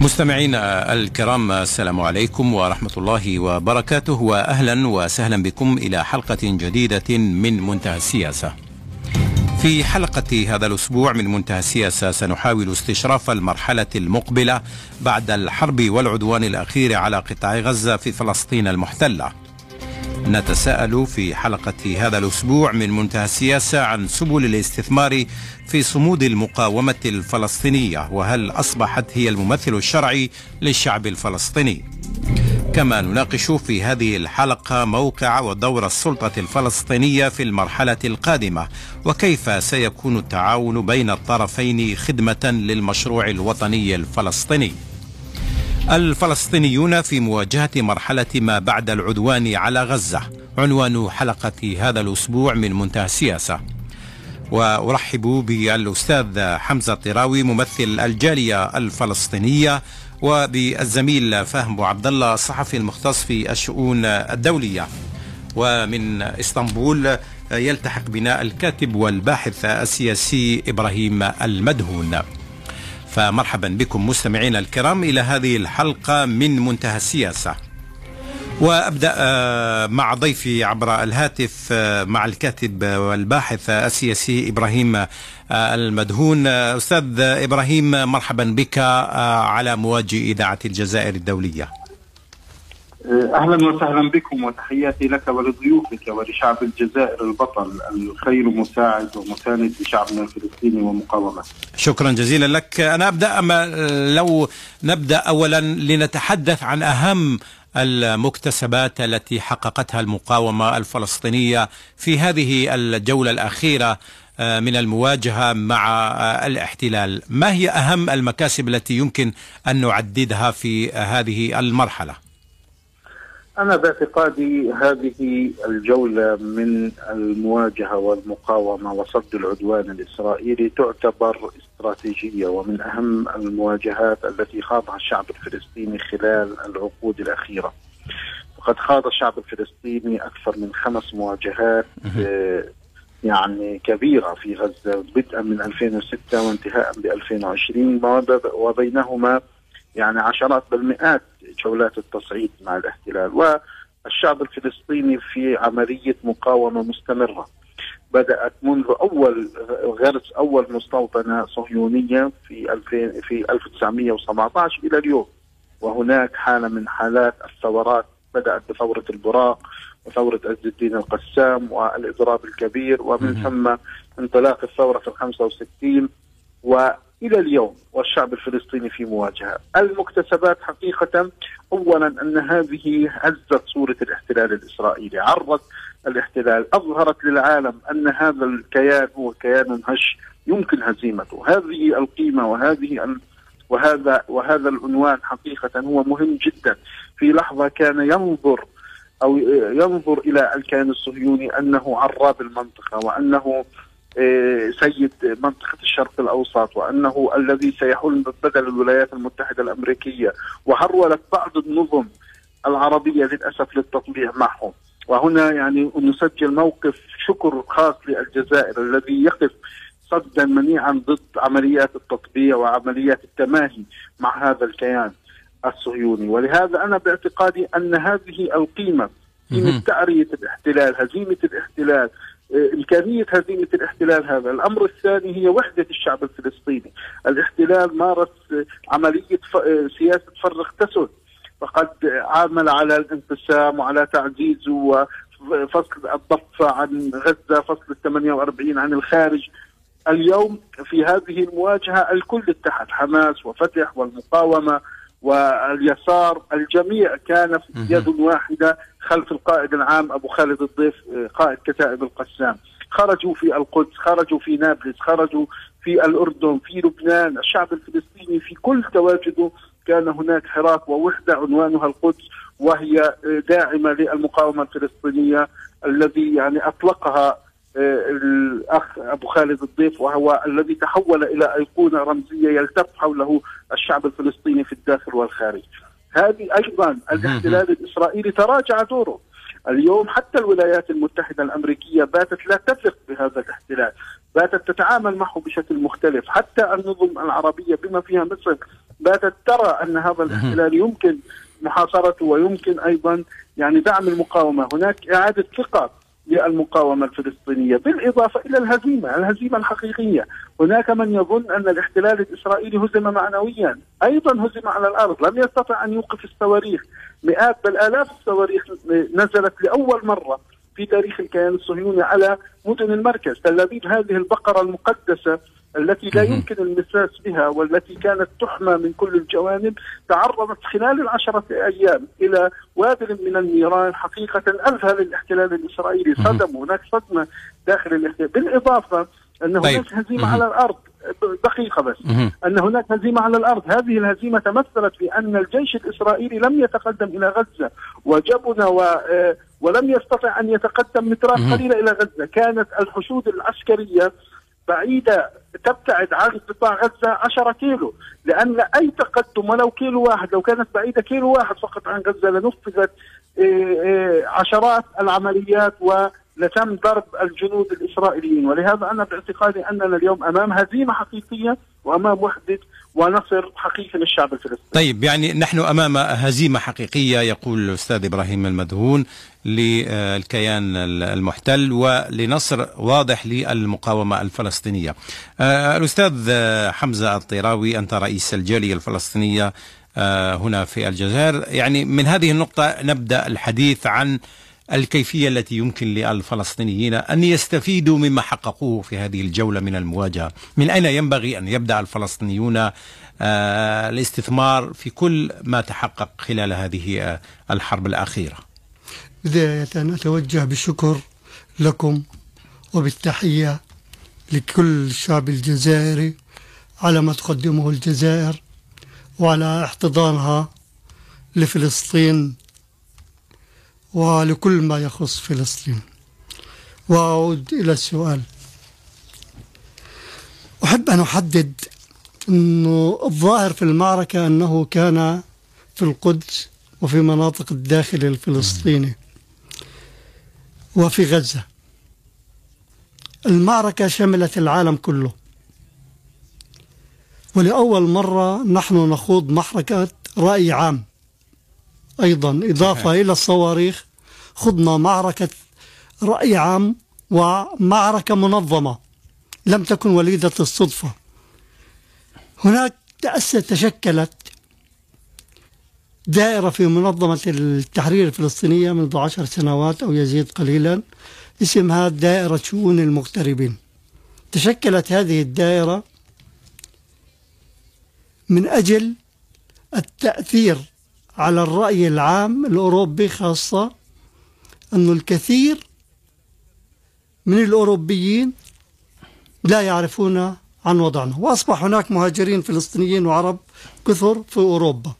مستمعينا الكرام السلام عليكم ورحمة الله وبركاته وأهلا وسهلا بكم إلى حلقة جديدة من منتهى السياسة. في حلقة هذا الأسبوع من منتهى السياسة سنحاول استشراف المرحلة المقبلة بعد الحرب والعدوان الأخير على قطاع غزة في فلسطين المحتلة. نتساءل في حلقة هذا الأسبوع من منتهى السياسة عن سبل الاستثمار في صمود المقاومة الفلسطينية وهل أصبحت هي الممثل الشرعي للشعب الفلسطيني؟ كما نناقش في هذه الحلقة موقع ودور السلطة الفلسطينية في المرحلة القادمة وكيف سيكون التعاون بين الطرفين خدمة للمشروع الوطني الفلسطيني؟ الفلسطينيون في مواجهة مرحلة ما بعد العدوان على غزة. عنوان حلقة هذا الأسبوع من منتهى السياسة. وأرحب بالأستاذ حمزة طراوي ممثل الجالية الفلسطينية وبالزميل فهم عبد الله الصحفي المختص في الشؤون الدولية. ومن إسطنبول يلتحق بنا الكاتب والباحث السياسي إبراهيم المدهون. فمرحبا بكم مستمعينا الكرام إلى هذه الحلقة من منتهى السياسة. وأبدأ مع ضيفي عبر الهاتف مع الكاتب والباحث السياسي إبراهيم المدهون. أستاذ إبراهيم مرحبا بك على مواجه إذاعة الجزائر الدولية. أهلا وسهلا بكم وتحياتي لك ولضيوفك ولشعب الجزائر البطل الخير مساعد ومساند لشعبنا الفلسطيني ومقاومته. شكرا جزيلا لك. أنا أبدأ أما لو نبدأ اولا لنتحدث عن أهم المكتسبات التي حققتها المقاومة الفلسطينية في هذه الجولة الأخيرة من المواجهة مع الاحتلال، ما هي أهم المكاسب التي يمكن أن نعددها في هذه المرحلة؟ أنا باعتقادي هذه الجولة من المواجهة والمقاومة وصد العدوان الإسرائيلي تعتبر استراتيجية ومن أهم المواجهات التي خاضها الشعب الفلسطيني خلال العقود الأخيرة. وقد خاض الشعب الفلسطيني أكثر من خمس مواجهات يعني كبيرة في غزة بدءا من 2006 وانتهاء ب 2020 وبينهما يعني عشرات بل مئات جولات التصعيد مع الاحتلال. والشعب الفلسطيني في عملية مقاومة مستمرة. بدأت منذ أول غرس أول مستوطنة صهيونية في 2000 في 1917 إلى اليوم. وهناك حالة من حالات الثورات. بدأت بثورة البراق وثورة عز الدين القسام والإضراب الكبير ومن ثم انطلاق الثورة في 65 و إلى اليوم والشعب الفلسطيني في مواجهة، المكتسبات حقيقة اولا أن هذه هزت صورة الاحتلال الإسرائيلي، عرضت الاحتلال، أظهرت للعالم أن هذا الكيان هو كيان هش يمكن هزيمته، هذه القيمة وهذه وهذا وهذا العنوان حقيقة هو مهم جدا، في لحظة كان ينظر أو ينظر إلى الكيان الصهيوني أنه عراب المنطقة وأنه سيد منطقة الشرق الأوسط وأنه الذي سيحل بدل الولايات المتحدة الأمريكية وهرولت بعض النظم العربية للأسف للتطبيع معهم. وهنا يعني نسجل موقف شكر خاص للجزائر الذي يقف صدا منيعا ضد عمليات التطبيع وعمليات التماهي مع هذا الكيان الصهيوني. ولهذا أنا باعتقادي أن هذه القيمة قيمة تعرية الاحتلال هزيمة الاحتلال إمكانية هزيمة الاحتلال هذا. الأمر الثاني هي وحدة الشعب الفلسطيني. الاحتلال مارس عملية سياسة فرق تسد فقد عامل على الانقسام وعلى تعزيز وفصل الضفة عن غزة فصل ال 48 عن الخارج. اليوم في هذه المواجهة الكل اتحد. حماس وفتح والمقاومة واليسار الجميع كان في يد واحدة خلف القائد العام أبو خالد الضيف قائد كتائب القسام. خرجوا في القدس خرجوا في نابلس خرجوا في الأردن في لبنان الشعب الفلسطيني في كل تواجده كان هناك حراك ووحدة عنوانها القدس وهي داعمة للمقاومة الفلسطينية الذي يعني أطلقها الأخ أبو خالد الضيف وهو الذي تحول إلى أيقونة رمزية يلتف حوله الشعب الفلسطيني في الداخل والخارج. هذه أيضا الاحتلال الإسرائيلي تراجع دوره. اليوم حتى الولايات المتحدة الأمريكية باتت لا تثق بهذا الاحتلال. باتت تتعامل معه بشكل مختلف حتى النظم العربية بما فيها مصر باتت ترى أن هذا الاحتلال يمكن محاصرته ويمكن أيضا يعني دعم المقاومة هناك إعادة ثقة للمقاومة الفلسطينية بالإضافة إلى الهزيمة الهزيمة الحقيقية. هناك من يظن أن الاحتلال الإسرائيلي هزم معنويا. أيضا هزم على الأرض لم يستطع أن يوقف الصواريخ. مئات بل آلاف الصواريخ نزلت لأول مرة في تاريخ الكيان الصهيوني على مدن المركز. تل أبيب هذه البقرة المقدسة التي لا يمكن المساس بها والتي كانت تحمى من كل الجوانب تعرضت خلال العشرة أيام إلى وابل من النيران حقيقة أذهل الاحتلال الإسرائيلي. صدم هناك صدمة داخل الاحتلال. بالإضافة أن هناك طيب. هزيمة على الأرض. دقيقة بس. أن هناك هزيمة على الأرض. هذه الهزيمة تمثلت في أن الجيش الإسرائيلي لم يتقدم إلى غزة وجبن و آه، ولم يستطع أن يتقدم مترات قليلة إلى غزة. كانت الحشود العسكرية بعيدة تبتعد عن قطاع غزة 10 كيلو لأن أي تقدم ولو كيلو واحد لو كانت بعيدة كيلو واحد فقط عن غزة لنفذت إيه، إيه، عشرات العمليات و لتم ضرب الجنود الإسرائيليين ولهذا أنا باعتقادي أننا اليوم أمام هزيمة حقيقية وأمام وحدة ونصر حقيقي للشعب الفلسطيني. طيب يعني نحن أمام هزيمة حقيقية يقول الأستاذ إبراهيم المدهون للكيان المحتل ولنصر واضح للمقاومة الفلسطينية. آه، الأستاذ حمزة الطيراوي أنت رئيس الجالية الفلسطينية آه، هنا في الجزائر، يعني من هذه النقطة نبدأ الحديث عن الكيفية التي يمكن للفلسطينيين أن يستفيدوا مما حققوه في هذه الجولة من المواجهة. من أين ينبغي أن يبدأ الفلسطينيون آه، الاستثمار في كل ما تحقق خلال هذه آه، الحرب الأخيرة؟ بداية أتوجه بالشكر لكم وبالتحية لكل الشعب الجزائري على ما تقدمه الجزائر وعلى احتضانها لفلسطين ولكل ما يخص فلسطين. وأعود إلى السؤال. أحب أن أحدد أنه الظاهر في المعركة أنه كان في القدس وفي مناطق الداخل الفلسطيني وفي غزة. المعركة شملت العالم كله. ولأول مرة نحن نخوض محركة رأي عام. أيضا إضافة إلى الصواريخ خضنا معركة رأي عام ومعركة منظمة لم تكن وليدة الصدفة. هناك تأسس تشكلت دائرة في منظمة التحرير الفلسطينية منذ عشر سنوات أو يزيد قليلا اسمها دائرة شؤون المغتربين. تشكلت هذه الدائرة من أجل التأثير على الرأي العام الأوروبي خاصة أن الكثير من الأوروبيين لا يعرفون عن وضعنا وأصبح هناك مهاجرين فلسطينيين وعرب كثر في أوروبا.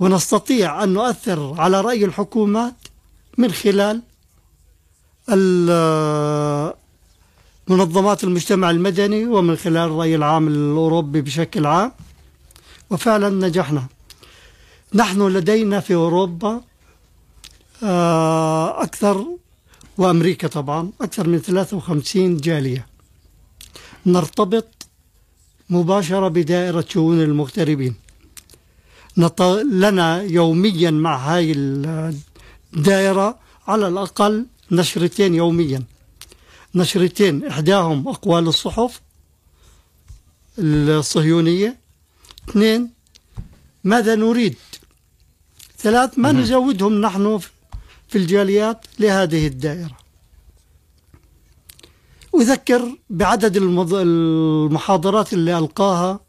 ونستطيع أن نؤثر على رأي الحكومات من خلال منظمات المجتمع المدني ومن خلال الرأي العام الأوروبي بشكل عام وفعلا نجحنا. نحن لدينا في أوروبا آه، أكثر وأمريكا طبعا أكثر من 53 جالية. نرتبط مباشرة بدائرة شؤون المغتربين. لنا يوميا مع هاي الدائرة على الأقل نشرتين يوميا. نشرتين إحداهم أقوال الصحف الصهيونية اثنين ماذا نريد؟ ثلاث ما نزودهم نحن في الجاليات لهذه الدائرة. أذكر بعدد المحاضرات اللي ألقاها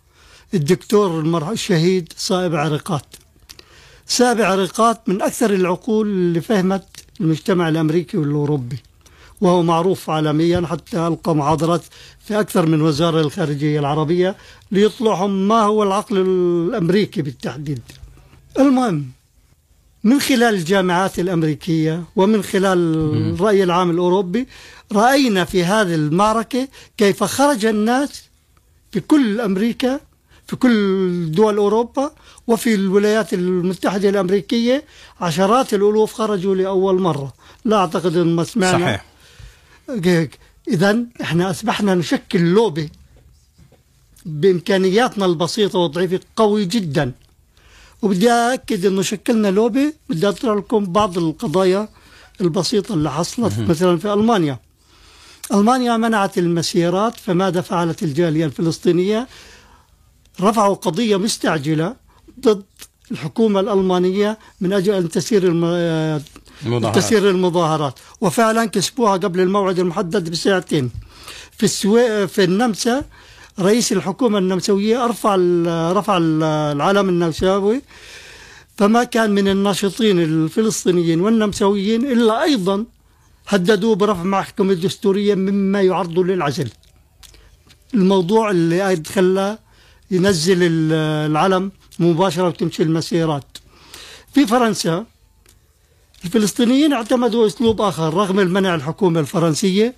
الدكتور الشهيد صائب عرقات. صائب عرقات من أكثر العقول اللي فهمت المجتمع الأمريكي والأوروبي. وهو معروف عالميا حتى ألقى محاضرات في أكثر من وزارة الخارجية العربية ليطلعهم ما هو العقل الأمريكي بالتحديد. المهم من خلال الجامعات الأمريكية ومن خلال الرأي العام الأوروبي رأينا في هذه المعركة كيف خرج الناس في كل أمريكا في كل دول أوروبا وفي الولايات المتحدة الأمريكية عشرات الألوف خرجوا لأول مرة. لا أعتقد أن ما سمعنا صحيح. إذا إحنا أصبحنا نشكل لوبي بإمكانياتنا البسيطة والضعيفة قوي جدا. وبدي أكد أنه شكلنا لوبي بدي أطرح لكم بعض القضايا البسيطة اللي حصلت. مثلا في ألمانيا. ألمانيا منعت المسيرات فماذا فعلت الجالية الفلسطينية؟ رفعوا قضية مستعجلة ضد الحكومة الألمانية من أجل أن تسير الم... تسير المظاهرات. وفعلا كسبوها قبل الموعد المحدد بساعتين. في السوي... في النمسا رئيس الحكومة النمساوية أرفع رفع العلم النمساوي فما كان من الناشطين الفلسطينيين والنمساويين إلا أيضا هددوه برفع محكمة دستورية مما يعرض للعزل. الموضوع اللي خلاه ينزل العلم مباشرة وتمشي المسيرات. في فرنسا الفلسطينيين اعتمدوا أسلوب آخر رغم المنع الحكومة الفرنسية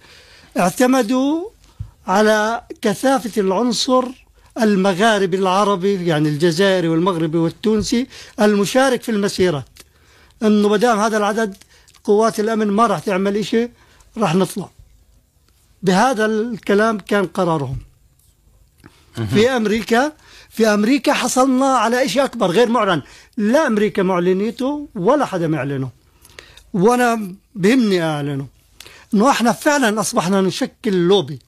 اعتمدوا على كثافة العنصر المغاربي العربي يعني الجزائري والمغربي والتونسي المشارك في المسيرات. إنه ما دام هذا العدد قوات الأمن ما راح تعمل شيء راح نطلع. بهذا الكلام كان قرارهم. في أمريكا في أمريكا حصلنا على شيء أكبر غير معلن. لا أمريكا معلنيته ولا حدا معلنه. وأنا بهمني اعلنه انه إحنا فعلا أصبحنا نشكل لوبي.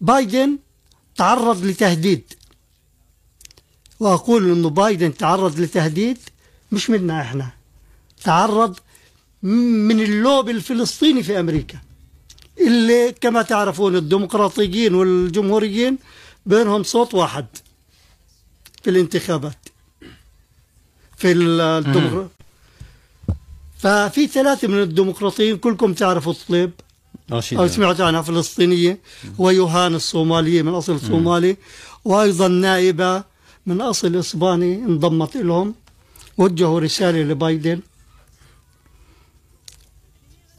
بايدن تعرض لتهديد. وأقول إنه بايدن تعرض لتهديد مش منا إحنا. تعرض من اللوبي الفلسطيني في أمريكا. اللي كما تعرفون الديمقراطيين والجمهوريين بينهم صوت واحد في الانتخابات. في الديمقراطيين ففي ثلاثة من الديمقراطيين كلكم تعرفوا الطليب. أو سمعت عنها فلسطينية. ويوهان الصومالية من أصل صومالي وأيضا نائبة من أصل إسباني انضمت لهم وجهوا رسالة لبايدن.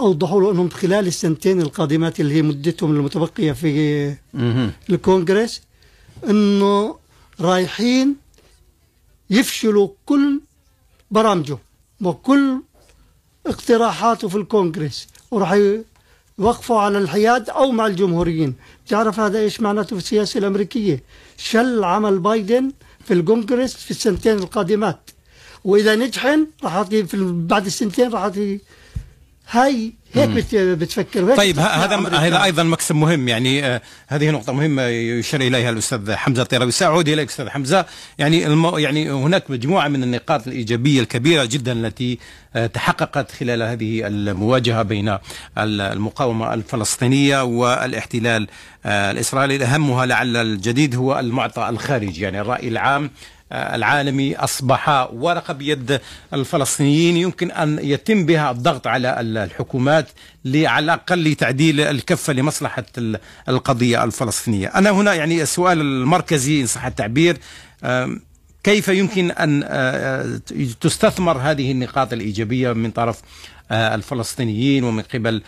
أوضحوا له أنهم خلال السنتين القادمات اللي هي مدتهم المتبقية في الكونغرس أنه رايحين يفشلوا كل برامجه وكل اقتراحاته في الكونغرس وراح يوقفوا على الحياد أو مع الجمهوريين. تعرف هذا إيش معناته في السياسة الأمريكية؟ شل عمل بايدن في الكونغرس في السنتين القادمات. وإذا نجحن راح بعد السنتين راح هاي هيك بتفكر. هيك طيب هذا هذا أيضا مكسب مهم يعني آه هذه نقطة مهمة يشير إليها الأستاذ حمزة الطيراوي ساعود إليك أستاذ حمزة. يعني المو يعني هناك مجموعة من النقاط الإيجابية الكبيرة جدا التي آه تحققت خلال هذه المواجهة بين المقاومة الفلسطينية والاحتلال آه الإسرائيلي. أهمها لعل الجديد هو المعطى الخارجي يعني الرأي العام العالمي أصبح ورقة بيد الفلسطينيين. يمكن أن يتم بها الضغط على الحكومات على الأقل لتعديل الكفة لمصلحة القضية الفلسطينية. أنا هنا يعني السؤال المركزي إن صح التعبير كيف يمكن أن تستثمر هذه النقاط الإيجابية من طرف الفلسطينيين ومن قبل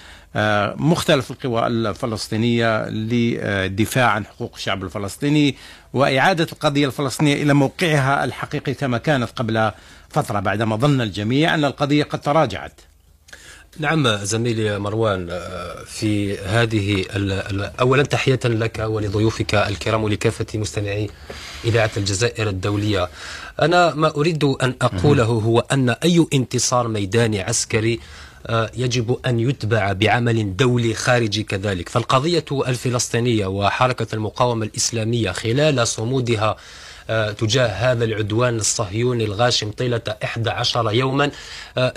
مختلف القوى الفلسطينية للدفاع عن حقوق الشعب الفلسطيني وإعادة القضية الفلسطينية إلى موقعها الحقيقي كما كانت قبل فترة بعدما ظن الجميع أن القضية قد تراجعت نعم زميلي مروان في هذه اولا تحية لك ولضيوفك الكرام ولكافة مستمعي إذاعة الجزائر الدولية. أنا ما أريد أن أقوله هو أن أي انتصار ميداني عسكري يجب أن يتبع بعمل دولي خارجي كذلك. فالقضية الفلسطينية وحركة المقاومة الإسلامية خلال صمودها تجاه هذا العدوان الصهيوني الغاشم طيلة 11 يوما.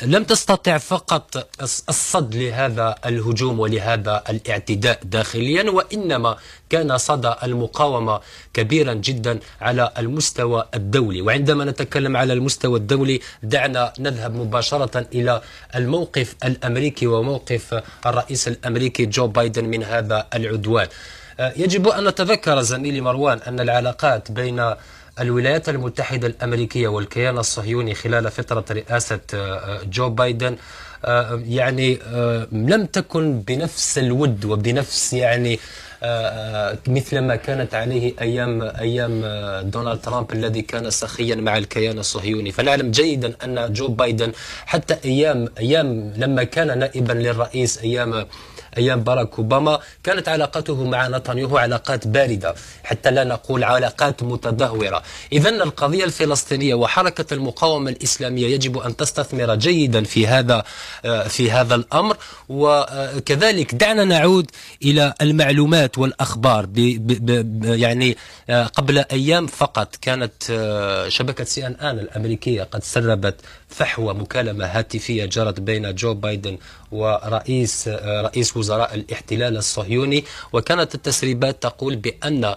لم تستطع فقط الصد لهذا الهجوم ولهذا الاعتداء داخليا وإنما كان صدى المقاومة كبيرا جدا على المستوى الدولي. وعندما نتكلم على المستوى الدولي دعنا نذهب مباشرة إلى الموقف الأمريكي وموقف الرئيس الأمريكي جو بايدن من هذا العدوان. يجب أن نتذكر زميلي مروان أن العلاقات بين الولايات المتحدة الأمريكية والكيان الصهيوني خلال فترة رئاسة جو بايدن يعني لم تكن بنفس الود وبنفس يعني مثل ما كانت عليه أيام أيام دونالد ترامب الذي كان سخيا مع الكيان الصهيوني، فنعلم جيدا أن جو بايدن حتى أيام أيام لما كان نائبا للرئيس أيام أيام باراك أوباما كانت علاقته مع نتنياهو علاقات باردة حتى لا نقول علاقات متدهورة. إذا القضية الفلسطينية وحركة المقاومة الإسلامية يجب أن تستثمر جيدا في هذا في هذا الأمر. وكذلك دعنا نعود إلى المعلومات والأخبار ب ب يعني قبل أيام فقط كانت شبكة سي أن آن الأمريكية قد سربت فحوى مكالمة هاتفية جرت بين جو بايدن ورئيس رئيس وزراء الاحتلال الصهيوني وكانت التسريبات تقول بأن آه،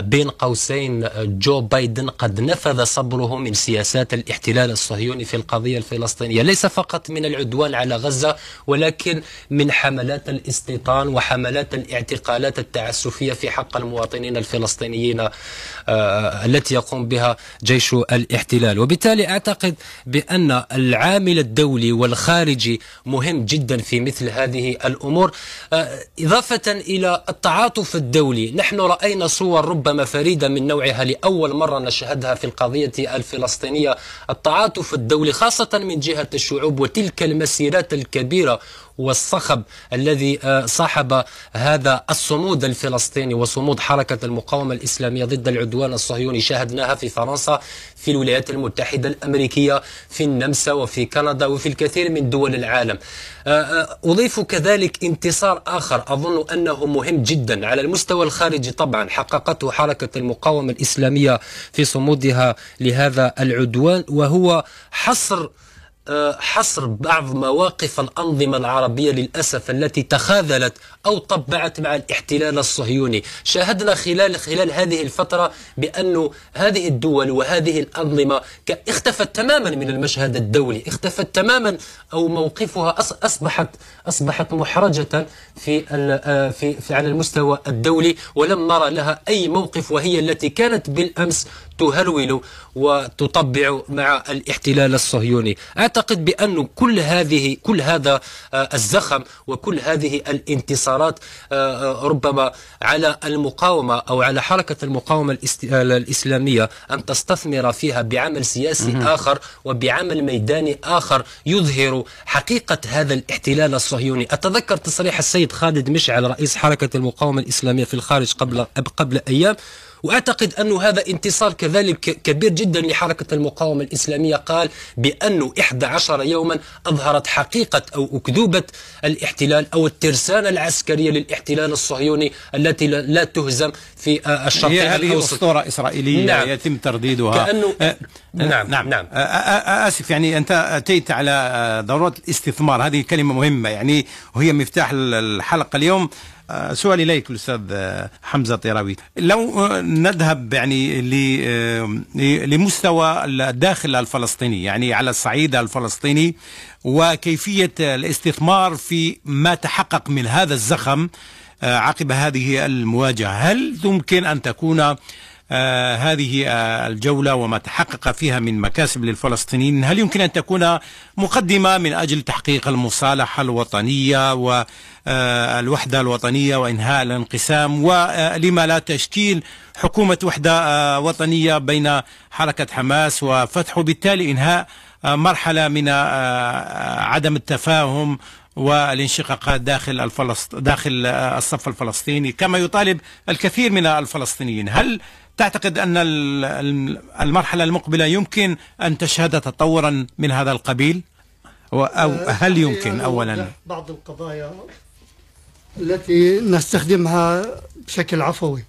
بين قوسين آه، جو بايدن قد نفذ صبره من سياسات الاحتلال الصهيوني في القضية الفلسطينية. ليس فقط من العدوان على غزة ولكن من حملات الاستيطان وحملات الاعتقالات التعسفية في حق المواطنين الفلسطينيين آه، التي يقوم بها جيش الاحتلال. وبالتالي أعتقد بأن العامل الدولي والخارجي مهم جدا في مثل هذه الأمور. إضافة إلى التعاطف الدولي نحن رأينا صور ربما فريدة من نوعها لأول مرة نشهدها في القضية الفلسطينية. التعاطف الدولي خاصة من جهة الشعوب وتلك المسيرات الكبيرة والصخب الذي آه، صاحب هذا الصمود الفلسطيني وصمود حركة المقاومة الإسلامية ضد العدوان الصهيوني. شاهدناها في فرنسا في الولايات المتحدة الأمريكية في النمسا وفي كندا وفي الكثير من دول العالم. آه، آه، أضيف كذلك انتصار آخر. أظن أنه مهم جدا على المستوى الخارجي طبعا. حققته حركة المقاومة الإسلامية في صمودها لهذا العدوان وهو حصر حصر بعض مواقف الأنظمة العربية للأسف التي تخاذلت أو طبعت مع الاحتلال الصهيوني. شاهدنا خلال خلال هذه الفترة بأن هذه الدول وهذه الأنظمة اختفت تماما من المشهد الدولي اختفت تماما أو موقفها أصبحت أصبحت محرجة في في, في على المستوى الدولي. ولم نرى لها أي موقف وهي التي كانت بالأمس تهرول وتطبع مع الاحتلال الصهيوني. أعتقد بأن كل هذه كل هذا آه، الزخم وكل هذه الانتصارات آه، آه، ربما على المقاومة أو على حركة المقاومة الإسلامية أن تستثمر فيها بعمل سياسي آخر وبعمل ميداني آخر يظهر حقيقة هذا الاحتلال الصهيوني. أتذكر تصريح السيد خالد مشعل رئيس حركة المقاومة الإسلامية في الخارج قبل قبل أيام وأعتقد أن هذا انتصار كذلك كبير جدا لحركة المقاومة الإسلامية. قال بأنه 11 يوما أظهرت حقيقة أو أكذوبة الاحتلال أو الترسانة العسكرية للاحتلال الصهيوني التي لا تهزم في الشرق هي هذه أسطورة إسرائيلية نعم. يتم ترديدها. كأنه أه نعم نعم, نعم. آسف يعني أنت أتيت على ضرورة الاستثمار. هذه كلمة مهمة. يعني وهي مفتاح الحلقة اليوم. آه، سؤالي إليك الأستاذ آه، حمزة طيراوي. لو آه، نذهب يعني لمستوى الداخل الفلسطيني يعني على الصعيد الفلسطيني وكيفية الاستثمار في ما تحقق من هذا الزخم عقب هذه المواجهة هل يمكن أن تكون آه هذه آه الجولة وما تحقق فيها من مكاسب للفلسطينيين. هل يمكن أن تكون مقدمة من أجل تحقيق المصالحة الوطنية والوحدة آه الوطنية وإنهاء الانقسام ولما لا تشكيل حكومة وحدة آه وطنية بين حركة حماس وفتح بالتالي إنهاء آه، مرحلة من آه، عدم التفاهم والانشقاقات داخل الفلسط... داخل الصف الفلسطيني كما يطالب الكثير من الفلسطينيين. هل تعتقد أن المرحلة المقبلة يمكن أن تشهد تطورا من هذا القبيل؟ أو آه، هل يمكن أولا؟ بعض القضايا التي نستخدمها بشكل عفوي.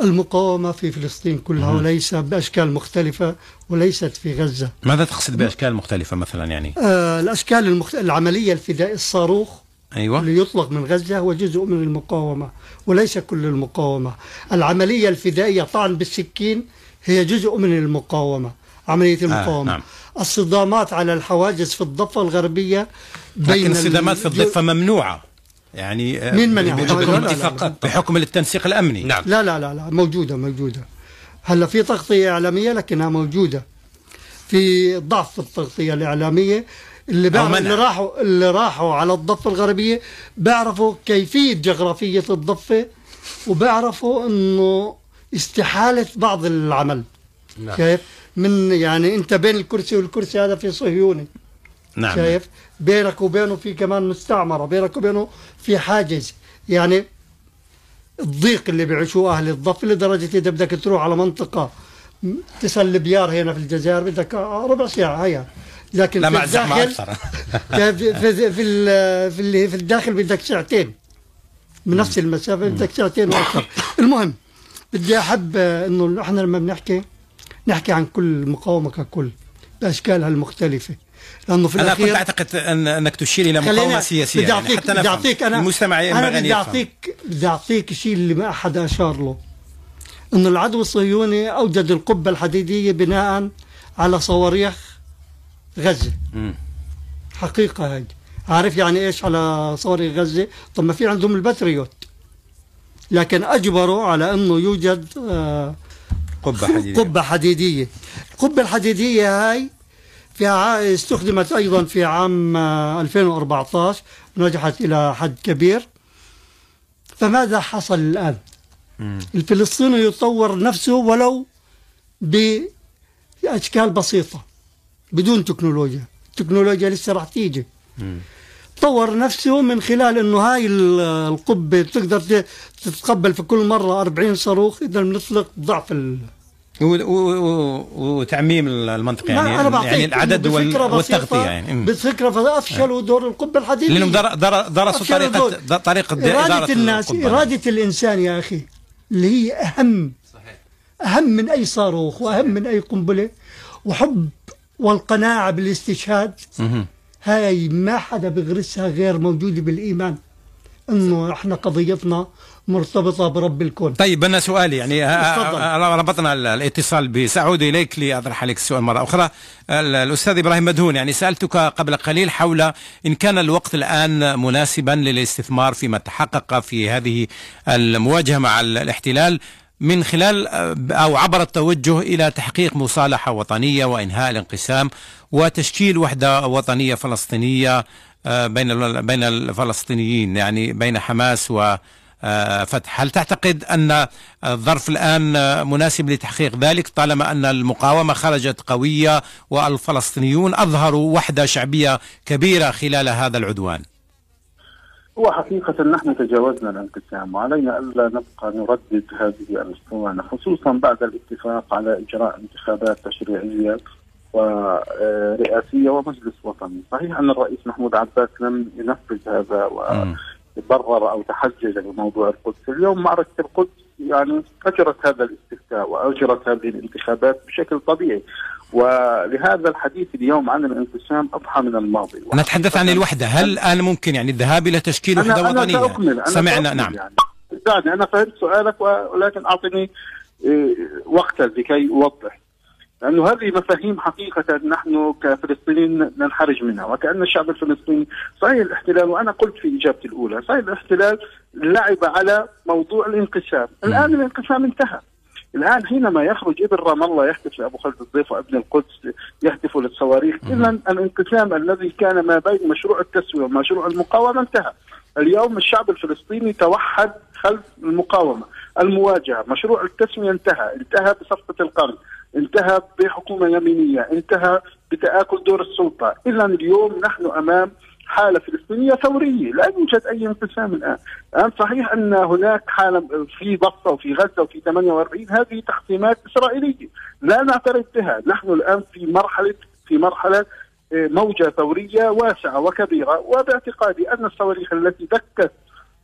المقاومة في فلسطين كلها وليس بأشكال مختلفة وليست في غزة ماذا تقصد بأشكال مختلفة مثلا يعني؟ آه الأشكال المخت... العملية الفدائية الصاروخ أيوة. اللي يطلق من غزة هو جزء من المقاومة وليس كل المقاومة العملية الفدائية طعن بالسكين هي جزء من المقاومة عملية آه، المقاومة آه نعم. الصدامات على الحواجز في الضفة الغربية بين لكن الصدامات في الضفة ممنوعة يعني آه، مين منع بحكم, بحكم التنسيق الأمني. نعم. لا لا لا لا موجودة موجودة. هلا في تغطية إعلامية لكنها موجودة. في ضعف في التغطية الإعلامية اللي بيعرفوا اللي راحوا اللي راحوا على الضفة الغربية بيعرفوا كيفية جغرافية الضفة وبيعرفوا إنه استحالة بعض العمل. نعم. كيف؟ من يعني أنت بين الكرسي والكرسي هذا في صهيوني نعم شايف؟ بينك وبينه في كمان مستعمرة بينك وبينه في حاجز. يعني الضيق اللي بيعيشوه أهل الضف لدرجة إذا بدك تروح على منطقة تسل بيار هنا في الجزائر بدك ربع ساعة هيا. لكن لا في الداخل في في في, في, اللي في الداخل بدك ساعتين. من نفس المسافة بدك ساعتين وأكثر. المهم بدي أحب إنه إحنا لما بنحكي نحكي عن كل مقاومة ككل بأشكالها المختلفة. لأنه في أنا كنت الأخير أعتقد أن أنك تشير إلى خلينا- مقاومة سياسية بدي يعني أعطيك حتى بدي نفهم أعطيك أنا المستمع أن بدي أعطيك بدي أعطيك شيء اللي ما أحد أشار له. إنه العدو الصهيوني أوجد القبة الحديدية بناء على صواريخ غزة. مم. حقيقة هاي. عارف يعني إيش على صواريخ غزة؟ طب ما في عندهم الباتريوت. لكن أجبروا على أنه يوجد آه قبة حديدية. قبة حديدية. القبة الحديدية هاي في استخدمت أيضا في عام آه، 2014 نجحت إلى حد كبير فماذا حصل الآن. الفلسطيني يطور نفسه ولو بأشكال بسيطة بدون تكنولوجيا التكنولوجيا لسه راح تيجي. طور نفسه من خلال إنه هاي ال- القبة بتقدر ت- تتقبل في كل مرة 40 صاروخ إذا بنطلق ضعف ال... و- و- و- وتعميم المنطقة لا، يعني بعطيك يعني العدد إنه وال- بفكرة بسيطة- والتغطية يعني مم. بفكرة فافشلوا دور القبه الحديديه در- درسوا دور. طريقة د- إدارة إرادة الناس القبة. إرادة الإنسان يا أخي اللي هي أهم أهم من أي صاروخ وأهم من أي قنبلة وحب والقناعة بالاستشهاد. هاي ما حدا بغرسها غير موجودة بالإيمان إنه إحنا قضيتنا مرتبطة برب الكون. طيب أنا سؤالي يعني ه- تفضل. ه- ربطنا ال- الاتصال ب- سأعود إليك لأطرح عليك السؤال مرة أخرى. ال- الأستاذ إبراهيم مدهون يعني سألتك قبل قليل حول إن كان الوقت الآن مناسبا للاستثمار فيما تحقق في هذه المواجهة مع ال- الاحتلال من خلال آه، أو عبر التوجه إلى تحقيق مصالحة وطنية وإنهاء الانقسام وتشكيل وحدة وطنية فلسطينية آه، بين بين الفلسطينيين يعني بين حماس و آه، فتح. هل تعتقد أن الظرف الآن آه، مناسب لتحقيق ذلك طالما أن المقاومة خرجت قوية والفلسطينيون أظهروا وحدة شعبية كبيرة خلال هذا العدوان؟ هو حقيقة نحن تجاوزنا الانقسام وعلينا ألا نبقى نردد هذه الأسطوانة خصوصا بعد الاتفاق على إجراء انتخابات تشريعية ورئاسية ومجلس وطني. صحيح أن الرئيس محمود عباس لم ينفذ هذا مم. وبرر أو تحجج بموضوع القدس. اليوم معركة القدس يعني أجرت هذا الاستفتاء وأجرت هذه الانتخابات بشكل طبيعي. ولهذا الحديث اليوم عن الانقسام أضحى من الماضي. نتحدث عن الوحدة. هل الآن ممكن يعني الذهاب إلى تشكيل أنا وحدة أنا سأكمل. أنا سمعنا سأكمل نعم. يعني. أنا فهمت سؤالك ولكن أعطني إيه، وقتا لكي أوضح. لأنه هذه مفاهيم حقيقة نحن كفلسطينيين ننحرج منها. وكأن الشعب الفلسطيني صحيح الاحتلال وأنا قلت في إجابتي الأولى صحيح الاحتلال لعب على موضوع الانقسام. الآن الانقسام انتهى. الآن حينما يخرج ابن رام الله يهتف لأبو خالد الضيف وأبن القدس يهتفوا للصواريخ إذا الانقسام الذي كان ما بين مشروع التسوية ومشروع المقاومة انتهى. اليوم الشعب الفلسطيني توحد خلف المقاومة. المواجهة مشروع التسوية انتهى انتهى بصفقة القرن. انتهى بحكومة يمينية انتهى بتآكل دور السلطة. إذا اليوم نحن أمام حالة فلسطينية ثورية لا يوجد أي انقسام الآن. الآن صحيح أن هناك حالة في ضفة وفي غزة وفي 48 هذه تحطيمات إسرائيلية. لا نعترف بها. نحن الآن في مرحلة في مرحلة آه، موجة ثورية واسعة وكبيرة. وباعتقادي أن الصواريخ التي دكت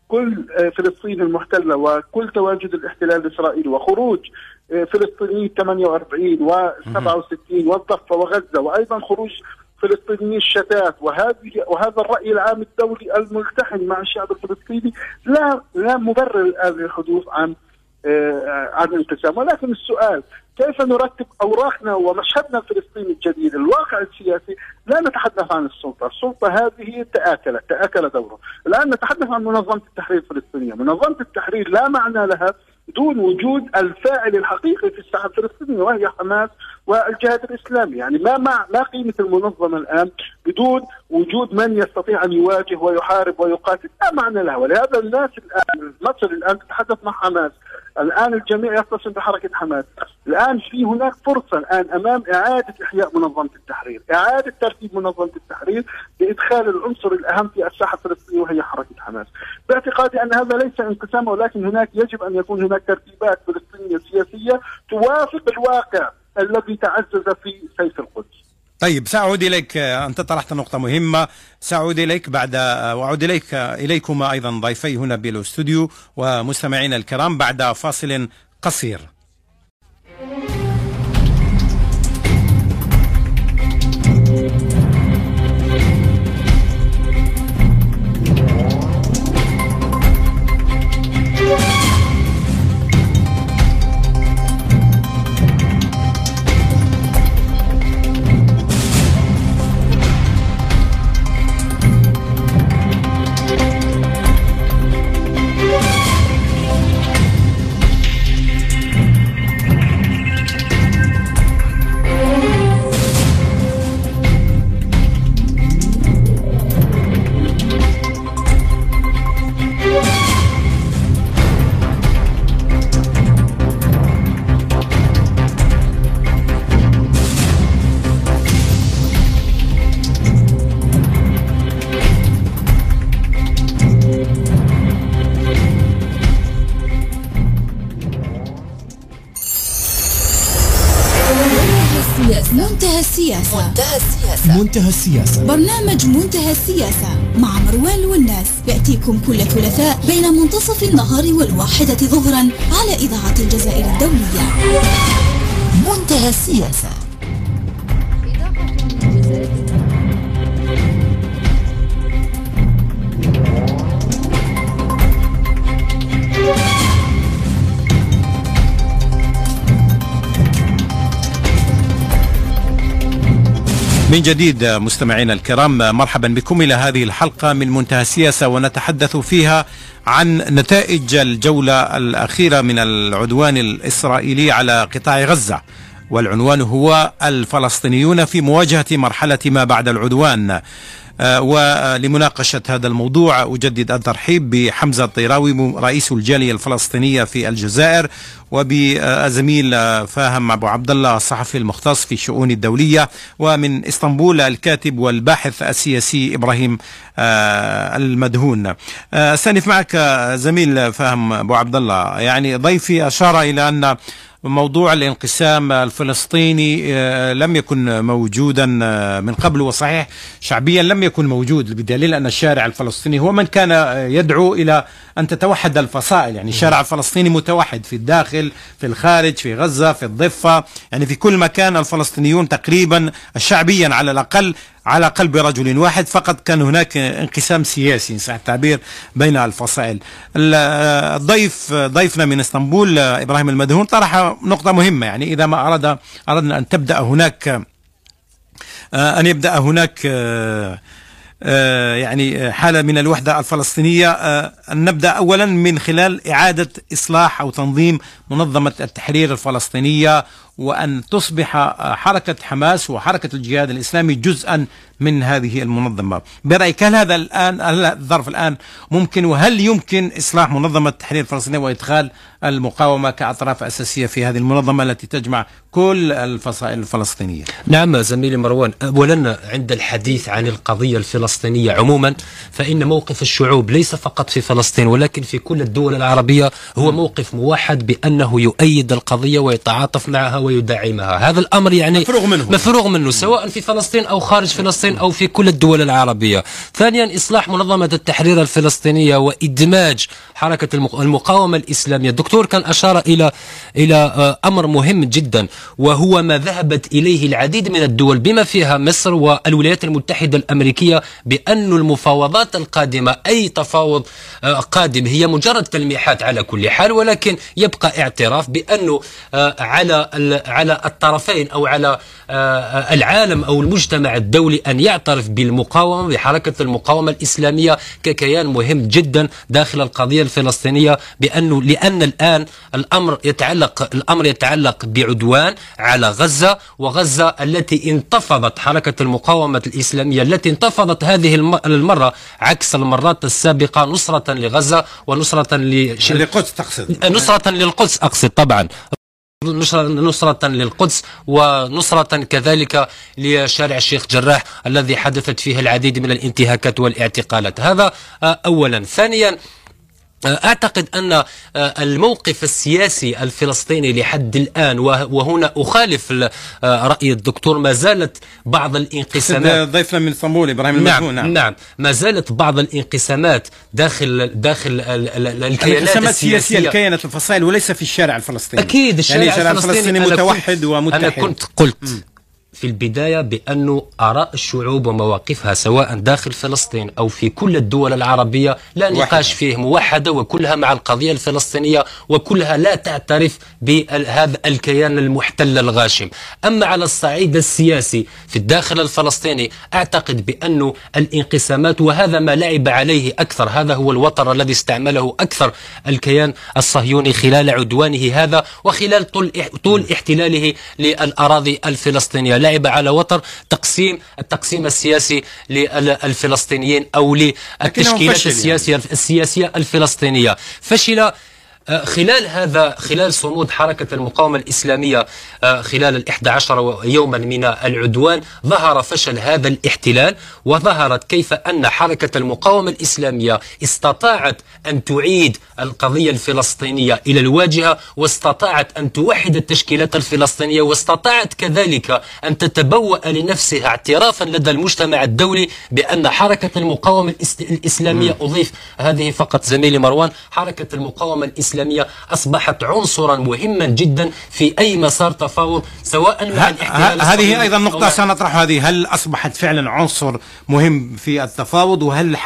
كل آه، فلسطين المحتلة وكل تواجد الاحتلال الإسرائيلي وخروج فلسطينيين 48 و 67 والضفة وغزة وأيضا خروج فلسطينيي الشتات. وهذه وهذا الرأي العام الدولي الملتحم مع الشعب الفلسطيني. لا لا مبرر الآن للحدوث عن آه، عن الانقسام. ولكن السؤال كيف نرتب أوراقنا ومشهدنا الفلسطيني الجديد؟ الواقع السياسي لا نتحدث عن السلطة، السلطة هذه تآكلت تآكل دوره، الآن نتحدث عن منظمة التحرير الفلسطينية، منظمة التحرير لا معنى لها دون وجود الفاعل الحقيقي في الساحه الفلسطينيه وهي حماس والجهاد الإسلامي، يعني ما ما ما قيمة المنظمة الآن بدون وجود من يستطيع أن يواجه ويحارب ويقاتل، لا معنى لها. ولهذا الناس الآن مصر الآن تتحدث مع حماس، الآن الجميع يتصل بحركة حماس، الآن في هناك فرصة الآن أمام إعادة إحياء منظمة التحرير، إعادة ترتيب منظمة التحرير بإدخال العنصر الأهم في الساحة الفلسطينية وهي حركة حماس. باعتقادي أن هذا ليس انقسام ولكن هناك يجب أن يكون هناك ترتيبات فلسطينية سياسية توافق الواقع. الذي تعزز في سيف القدس. طيب سأعود إليك أنت طرحت نقطة مهمة سأعود إليك بعد وأعود إليك إليكما أيضا ضيفي هنا بالأستوديو ومستمعينا الكرام بعد فاصل قصير منتهى السياسة. برنامج منتهى السياسة مع مروان والناس يأتيكم كل ثلاثاء بين منتصف النهار والواحدة ظهرا على إذاعة الجزائر الدولية. منتهى السياسة. من جديد مستمعينا الكرام مرحبا بكم إلى هذه الحلقة من منتهى السياسة ونتحدث فيها عن نتائج الجولة الأخيرة من العدوان الإسرائيلي على قطاع غزة. والعنوان هو الفلسطينيون في مواجهة مرحلة ما بعد العدوان. آه، ولمناقشة هذا الموضوع أجدد الترحيب بحمزة الطيراوي رئيس الجالية الفلسطينية في الجزائر وبزميل فاهم أبو عبد الله الصحفي المختص في الشؤون الدولية ومن إسطنبول الكاتب والباحث السياسي إبراهيم آه، المدهون. آه، استأنف معك زميل فاهم أبو عبد الله يعني ضيفي أشار إلى أن موضوع الانقسام الفلسطيني آه، لم يكن موجودا آه، من قبل وصحيح شعبيا لم يكن موجود بدليل أن الشارع الفلسطيني هو من كان يدعو إلى أن تتوحد الفصائل. يعني الشارع الفلسطيني متوحد في الداخل في الخارج في غزة في الضفة يعني في كل مكان الفلسطينيون تقريبا شعبيا على الأقل على قلب رجل واحد. فقط كان هناك انقسام سياسي إن صح التعبير بين الفصائل. الضيف ضيفنا من إسطنبول إبراهيم المدهون طرح نقطة مهمة. يعني إذا ما أراد أردنا أن تبدأ هناك أن يبدأ هناك يعني حالة من الوحدة الفلسطينية. أن نبدأ أولا من خلال إعادة إصلاح أو تنظيم منظمة التحرير الفلسطينية وأن تصبح حركة حماس وحركة الجهاد الإسلامي جزءا من هذه المنظمة. برأيك هل هذا الآن هل الظرف الآن ممكن وهل يمكن إصلاح منظمة التحرير الفلسطينية وإدخال المقاومة كأطراف أساسية في هذه المنظمة التي تجمع كل الفصائل الفلسطينية؟ نعم زميلي مروان أولا عند الحديث عن القضية الفلسطينية عموما فإن موقف الشعوب ليس فقط في فلسطين ولكن في كل الدول العربية هو موقف موحد بأنه يؤيد القضية ويتعاطف معها ويدعمها. هذا الأمر يعني مفروغ منه. مفروغ منه سواء في فلسطين أو خارج فلسطين. أو في كل الدول العربية. ثانيا إصلاح منظمة التحرير الفلسطينية وإدماج حركة المقاومة الإسلامية. الدكتور كان أشار إلى إلى آه، أمر مهم جدا وهو ما ذهبت إليه العديد من الدول بما فيها مصر والولايات المتحدة الأمريكية بأن المفاوضات القادمة أي تفاوض آه، قادم هي مجرد تلميحات على كل حال ولكن يبقى اعتراف بأنه على على الطرفين أو على العالم أو المجتمع الدولي أن أن يعترف بالمقاومة بحركة المقاومة الإسلامية ككيان مهم جدا داخل القضية الفلسطينية بأنه لأن الآن الأمر يتعلق الأمر يتعلق بعدوان على غزة وغزة التي انتفضت حركة المقاومة الإسلامية التي انتفضت هذه الم- المرة عكس المرات السابقة نصرة لغزة ونصرة. لقدس تقصد نصرة للقدس أقصد طبعا نصرة, نصرة للقدس ونصرة كذلك لشارع الشيخ جراح الذي حدثت فيه العديد من الانتهاكات والاعتقالات. هذا آه، أولا. ثانيا أعتقد أن آه، الموقف السياسي الفلسطيني لحد الآن وه- وهنا أخالف ال- آه، رأي الدكتور ما زالت بعض الانقسامات. ضيفنا من إسطنبول إبراهيم المدهون نعم, نعم. ما زالت بعض الانقسامات داخل داخل ال- ال- ال- الكيانات السياسية اللي كانت الفصائل وليس في الشارع الفلسطيني. أكيد الشارع, يعني الشارع الفلسطيني أنا متوحد ومتحد. أنا كنت قلت في البداية بأن آراء الشعوب ومواقفها سواء داخل فلسطين أو في كل الدول العربية لا. نقاش فيه موحدة وكلها مع القضية الفلسطينية وكلها لا تعترف بهذا الكيان المحتل الغاشم أما على الصعيد السياسي في الداخل الفلسطيني أعتقد بأن الانقسامات وهذا ما لعب عليه أكثر هذا هو الوتر الذي استعمله أكثر الكيان الصهيوني خلال عدوانه هذا وخلال طول طول احتلاله للأراضي الفلسطينية لعب على وتر تقسيم التقسيم السياسي للفلسطينيين أو للتشكيلات فشل يعني. السياسية السياسية الفلسطينية فشل آه، خلال هذا خلال صمود حركة المقاومة الإسلامية آه، خلال الإحدى عشر يوما من العدوان ظهر فشل هذا الاحتلال وظهرت كيف أن حركة المقاومة الإسلامية استطاعت أن تعيد القضية الفلسطينية إلى الواجهة واستطاعت أن توحد التشكيلات الفلسطينية واستطاعت كذلك أن تتبوأ لنفسها اعترافا لدى المجتمع الدولي بأن حركة المقاومة الإس- الإسلامية أضيف هذه فقط زميلي مروان حركة المقاومة الإسلامية أصبحت عنصرا مهما جدا في أي مسار تفاوض سواء مع الاحتلال هذه أو نقطة سنطرحها هذه. هل أصبحت فعلا عنصر مهم في التفاوض؟ وهل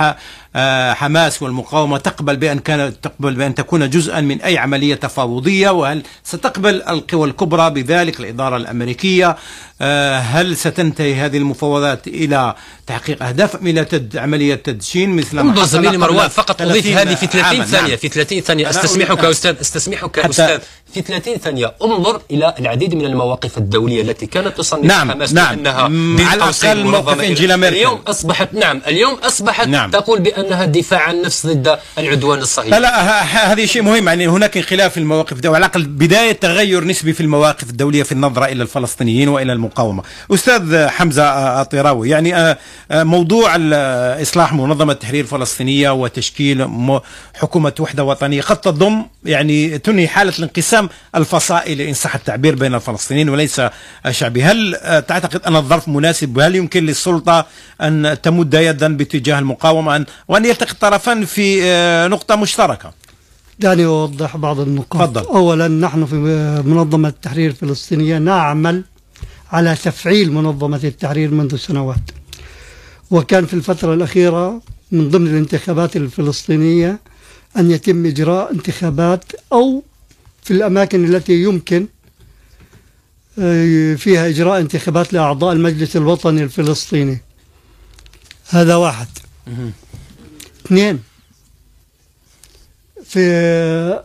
حماس والمقاومة تقبل بأن كانت تقبل بأن تكون جزءا من أي عملية تفاوضية وهل ستقبل القوى الكبرى بذلك الإدارة الأمريكية آه، هل ستنتهي هذه المفاوضات إلى تحقيق أهداف إلى تد عملية تدشين مثل ما زميلي مروان فقط أضيف 30 هذه في 30 عاماً. ثانية نعم. في 30 ثانية أنا أستسمحك أستاذ أستسمحك أستاذ في 30 ثانية انظر إلى العديد من المواقف الدولية التي كانت تصنف نعم، حماس نعم. بين على الأقل موقف إنجيلا ميركل. اليوم اصبحت نعم اليوم أصبحت نعم. تقول بأنها دفاع عن النفس ضد العدوان الصهيوني لا لا ه- ه- هذه شيء مهم يعني هناك انخلاف في المواقف الدولية على الأقل بداية تغير نسبي في المواقف الدولية في النظرة إلى الفلسطينيين وإلى المقاومة أستاذ حمزة الطيراوي يعني آه، آه، موضوع إصلاح منظمة تحرير فلسطينية وتشكيل حكومة وحدة وطنية قد تضم يعني تنهي حالة الانقسام الفصائلي إن صح التعبير بين الفلسطينيين وليس الشعبي هل آه، تعتقد أن الظرف مناسب؟ وهل يمكن للسلطة أن تمد يدا باتجاه المقاومة أن وأن يلتقي الطرفان في آه، نقطة مشتركة؟ دعني أوضح بعض النقاط. تفضل. أولا نحن في منظمة التحرير الفلسطينية نعمل على تفعيل منظمة التحرير منذ سنوات. وكان في الفترة الأخيرة من ضمن الانتخابات الفلسطينية أن يتم إجراء انتخابات أو في الأماكن التي يمكن فيها إجراء انتخابات لأعضاء المجلس الوطني الفلسطيني. هذا واحد. اثنين في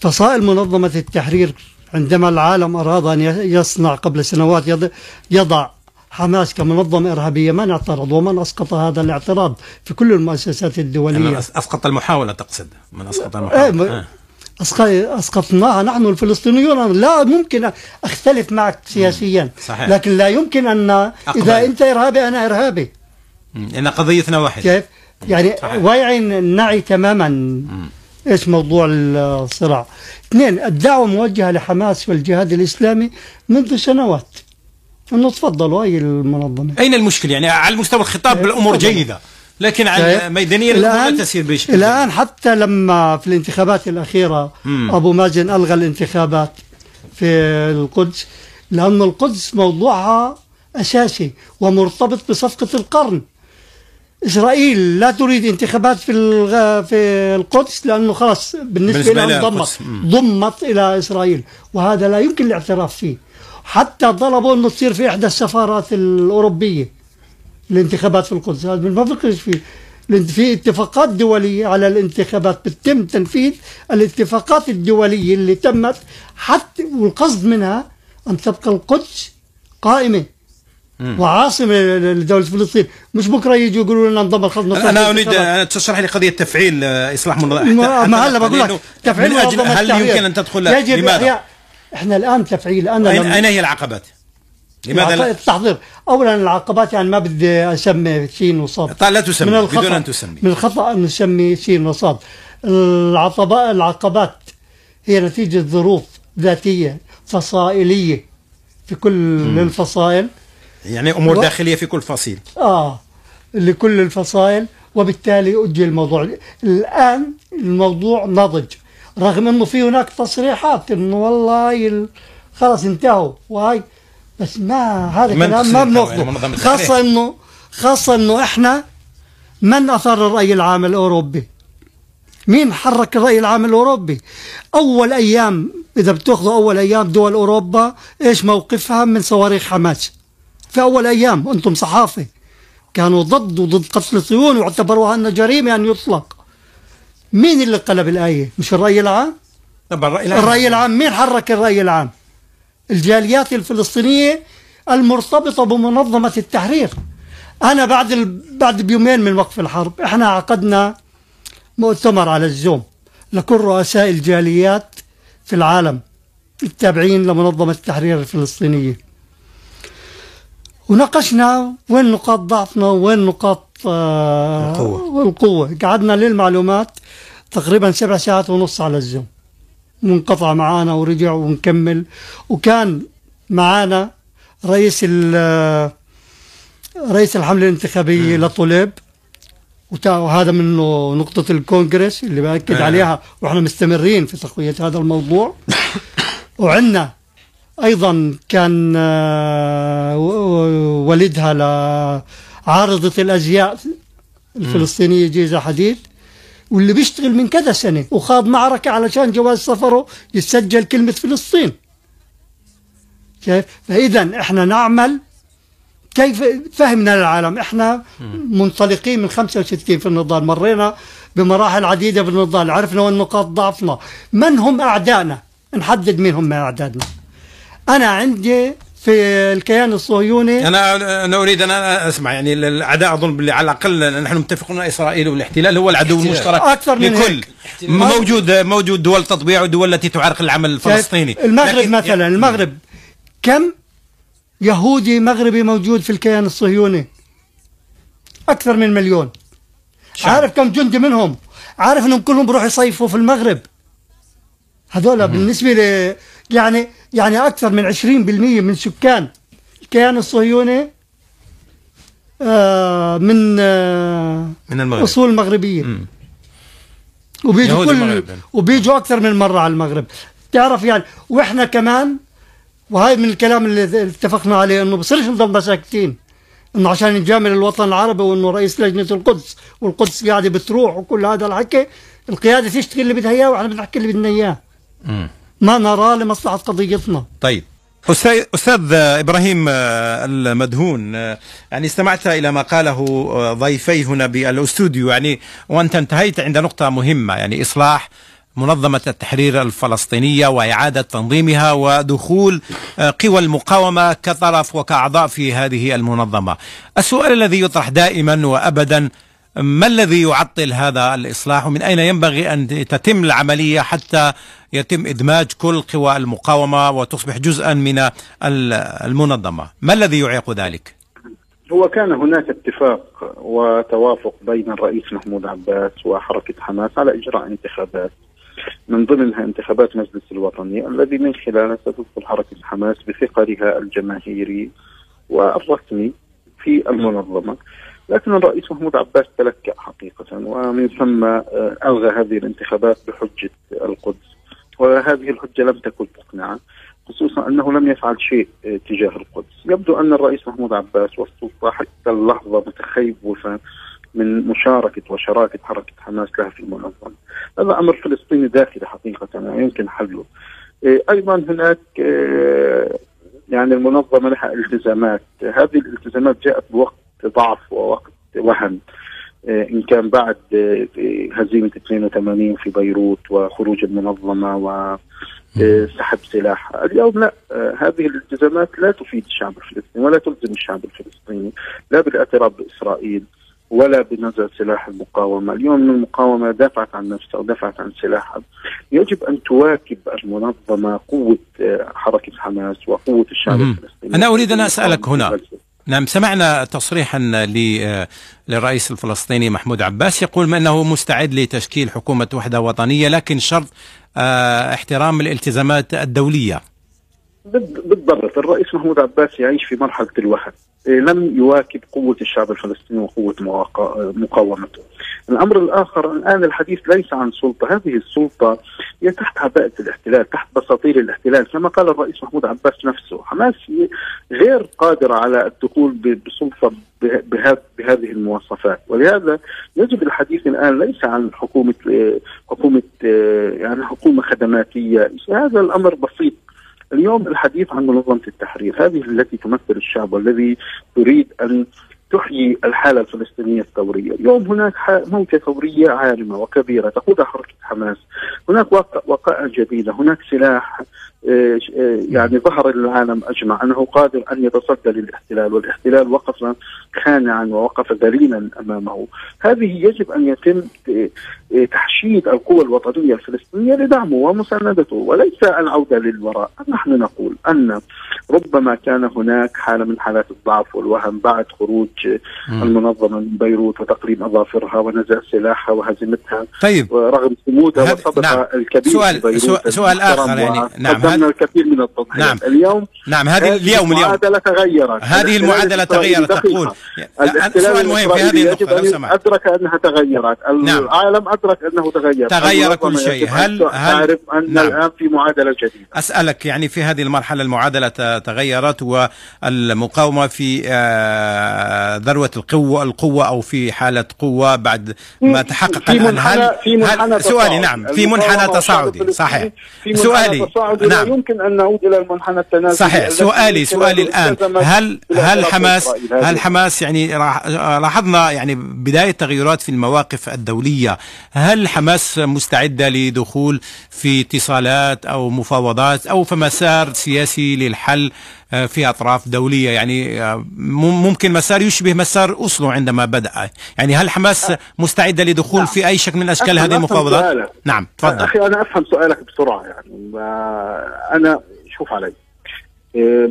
فصائل منظمة التحرير عندما العالم أراد أن يصنع قبل سنوات يض- يضع حماس كمنظمة إرهابية من اعترض ومن أسقط هذا الاعتراض في كل المؤسسات من الدولية أس- أسقط المحاولة تقصد من أسقط إيه، المحاولة آه. أسقطناها نحن الفلسطينيون لا ممكن أختلف معك سياسيا صحيح. لكن لا يمكن أن أقبل. إذا أنت إرهابي أنا إرهابي مم. إن قضيتنا واحدة كيف؟ يعني. واعي نعي تماما إيش موضوع الصراع. اثنين الدعوة موجهة لحماس والجهاد الإسلامي منذ سنوات. انه تفضلوا هي المنظمة. أين المشكلة يعني على المستوى الخطاب الأمور تفضل. جيدة لكن على كيف؟ ميدانيا لا تسير بشكل الآن حتى لما في الانتخابات الأخيرة مم. أبو مازن ألغى الانتخابات في القدس لأن القدس موضوعها أساسي ومرتبط بصفقة القرن إسرائيل لا تريد انتخابات في. في القدس لأنه خلاص بالنسبة, بالنسبة لها ضمت. ضمت إلى إسرائيل. وهذا لا يمكن الاعتراف فيه. حتى طلبوا أنه تصير في إحدى السفارات الأوروبية الانتخابات في القدس. هذا ما بفكرش فيه. في اتفاقات دولية على الانتخابات بتم تنفيذ الاتفاقات الدولية اللي تمت حتى والقصد منها أن تبقى القدس قائمة. وعاصمة لدولة فلسطين. مش بكرة يجوا يقولوا لنا انضم الخطوة أنا أريد أن تشرح لي قضية تفعيل آه، إصلاح منظمة ما ما هلا بقول لك تفعيل منظمة أجل هل. يمكن أن تدخل؟ يجب لماذا؟ إحنا الآن تفعيل أنا اين أين هي العقبات؟ لماذا؟ التحضير. اولا العقبات يعني ما بدي أسمي سين وصاد. طيب لا تسمي، من الخطأ بدون أن تسمي. من الخطأ أن نسمي سين وصاد. العقبات العقبات هي نتيجة ظروف ذاتية فصائلية في كل الفصائل. يعني أمور و- داخلية في كل فصيل. آه لكل الفصائل وبالتالي أجل الموضوع. الآن الموضوع نضج. رغم إنه في هناك تصريحات إنه والله ال- خلاص انتهوا وهاي بس ما هذا من كلام تصريحها ما يعني بناخذه منظمة خاصة. انه خاصة إنه إحنا من اثار الرأي العام الأوروبي؟ مين حرك الرأي العام الأوروبي؟ أول أيام إذا بتأخذوا أول أيام دول أوروبا إيش موقفها؟ من صواريخ حماس. في اول أيام أنتم صحافة. كانوا ضد وضد قتل الصهيون واعتبروها انها جريمة أن يطلق. مين اللي قلب الآية؟ مش الرأي العام؟ طبعا الرأي العام. الرأي العام مين حرك الرأي العام؟ الجاليات الفلسطينية المرتبطة بمنظمة التحرير. أنا بعد ال... بعد بيومين من وقف الحرب إحنا عقدنا مؤتمر على الزوم لكل رؤساء الجاليات في العالم التابعين لمنظمة التحرير الفلسطينية. وناقشنا وين نقاط ضعفنا وين نقاط آه القوة. القوة قعدنا للمعلومات تقريبا سبع ساعات ونص على الزوم. منقطع معانا ورجع ونكمل. وكان معانا رئيس ال- رئيس الحملة الانتخابية وتا- وهذا منه نقطة الكونغرس اللي بأكد آه. عليها. وإحنا مستمرين في تقوية هذا الموضوع. وعندنا أيضا كان آه، والدها لعارضة الأزياء الفلسطينية جيزة حديد واللي بيشتغل من كذا سنة وخاض معركة علشان جواز سفره يسجل كلمة فلسطين. كيف؟ فإذا إحنا نعمل كيف فهمنا للعالم إحنا منطلقين من 65 في النضال مرينا بمراحل عديدة في النضال عرفنا وين نقاط ضعفنا من هم أعدائنا؟ نحدد مين هم أعدائنا. أنا عندي في الكيان الصهيوني أنا أنا أريد أن أسمع يعني الاعداء أظن باللي على الأقل نحن متفقون إسرائيل والاحتلال هو العدو احتلال. المشترك أكثر من لكل. هيك. موجود موجود دول تطبيع ودول التي تعرقل العمل الفلسطيني. المغرب مثلا المغرب. كم يهودي مغربي موجود في الكيان الصهيوني؟ أكثر من مليون. شعب. عارف كم جندي منهم؟ عارف إنهم كلهم بيروحوا يصيفوا في المغرب. هذول بالنسبة ل يعني يعني أكثر من 20% من سكان الكيان الصهيوني آه من آه من المغرب أصول مغربية. وبيجوا كل المغرب. وبيجوا أكثر من مرة على المغرب تعرف يعني وإحنا كمان وهاي من الكلام اللي اتفقنا عليه إنه بصيرش نضلنا ساكتين إنه عشان نجامل الوطن العربي وإنه رئيس لجنة القدس والقدس قاعدة بتروح وكل هذا الحكي القيادة تشتغل اللي بدها إياه وإحنا بنحكي اللي بدنا إياه. ما نرى لمصلحة قضيتنا. طيب. أستاذ, إبراهيم آه، المدهون آه، يعني استمعت إلى ما قاله آه، ضيفي هنا بالأستوديو. يعني وأنت انتهيت عند نقطة مهمة يعني إصلاح منظمة التحرير الفلسطينية وإعادة تنظيمها ودخول قوى المقاومة كطرف وكأعضاء في هذه المنظمة. السؤال الذي يطرح دائما وأبدا ما الذي يعطل هذا الإصلاح ومن أين ينبغي أن تتم العملية حتى يتم إدماج كل قوى المقاومة وتصبح جزءا من ال- المنظمة؟ ما الذي يعيق ذلك؟ هو كان هناك اتفاق وتوافق بين الرئيس محمود عباس وحركة حماس على إجراء انتخابات. من ضمنها انتخابات مجلس الوطني الذي من خلاله ستدخل حركة حماس بثقلها الجماهيري والرسمي في المنظمة. لكن الرئيس محمود عباس تلكأ حقيقة ومن ثم آه، ألغى هذه الانتخابات بحجة القدس. وهذه الحجة لم تكن مقنعة خصوصا أنه لم يفعل شيء آه، تجاه القدس. يبدو أن الرئيس محمود عباس والسلطة حتى اللحظة متخيبة من مشاركة وشراكة حركة حماس لها في المنظمة. هذا أمر فلسطيني داخلي حقيقة ويمكن حله. آه، أيضا هناك يعني المنظمة لها التزامات. هذه الالتزامات جاءت بوقت ضعف ووقت وهن آه، إن كان بعد آه، هزيمة 82 في بيروت وخروج المنظمة وسحب سلاحها، اليوم لا. آه، هذه الالتزامات لا تفيد الشعب الفلسطيني ولا تلزم الشعب الفلسطيني لا بالاعتراف بإسرائيل ولا بنزع سلاح المقاومة. اليوم المقاومة دافعت عن نفسها ودافعت عن سلاحها. يجب أن تواكب المنظمة قوة حركة حماس وقوة الشعب الفلسطيني. أنا أريد أن أسألك هنا. نعم سمعنا تصريحا للرئيس الفلسطيني محمود عباس يقول أنه مستعد لتشكيل حكومة وحدة وطنية لكن شرط احترام الالتزامات الدولية. بالضبط. الرئيس محمود عباس يعيش في مرحلة الوهن إيه، لم يواكب قوة الشعب الفلسطيني وقوة مقاومته. الأمر الآخر الآن الحديث ليس عن سلطة. هذه السلطة هي تحت عباءة الاحتلال تحت بساطيل الاحتلال. كما قال الرئيس محمود عباس نفسه حماس غير قادرة على الدخول بسلطة بهذه المواصفات. ولهذا يجب الحديث الآن ليس عن حكومة حكومة يعني حكومة خدماتية. هذا الأمر بسيط. اليوم الحديث عن منظمة التحرير. هذه التي تمثل الشعب والذي تريد أن تحيي الحالة الفلسطينية الثورية. اليوم هناك موجة ثورية عارمة وكبيرة تقودها حركة حماس. هناك وقائع جديدة. هناك سلاح آه، آه، يعني ظهر للعالم أجمع أنه قادر أن يتصدى للاحتلال والاحتلال وقف خانعا ووقف ذليلا أمامه. هذه يجب أن يتم آه، تحشيد القوى الوطنية الفلسطينية لدعمه ومساندته وليس العودة للوراء. نحن نقول أن ربما كان هناك حالة من حالات الضعف والوهم بعد خروج م. المنظمة من بيروت وتقليم أظافرها ونزع سلاحها وهزيمتها طيب. رغم صمودها وصبرها نعم. الكبير سؤال في بيروت سؤال آخر يعني. نعم قدمنا الكثير من التضحيات. نعم. اليوم نعم هذه اليوم اليوم. المعادلة تغيرت. هذه المعادلة تغيرت تقول سؤال مهم في هذه النقطة لو سمحت. أدرك أنها تغيرت. نعم. العالم أدرك أنه تغير تغير كل شيء. هل هل تعرف أن نعم. الآن في معادلة جديدة. أسألك يعني في هذه المرحلة المعادلة تغيرت والمقاومة في آه، ذروة القوة القوة أو في حالة قوة بعد ما تحقق الآن. هل, في هل سؤالي نعم في منحنى تصاعدي. صحيح. سؤالي نعم. يمكن أن نعود إلى المنحنى التنازلي. صحيح. سؤالي سؤالي الآن. هل هل حماس هل حماس يعني لاحظنا يعني بداية تغيرات في المواقف الدولية. هل حماس مستعدة لدخول في اتصالات أو مفاوضات أو في مسار سياسي للحل في أطراف دولية. يعني آه، ممكن مسار يشبه مسار أوسلو عندما بدأ. يعني هل حماس مستعدة لدخول نعم. في أي شكل من أشكال هذه المفاوضات؟ نعم تفضل. أخي أنا أفهم سؤالك بسرعة يعني. أنا شوف علي. آه،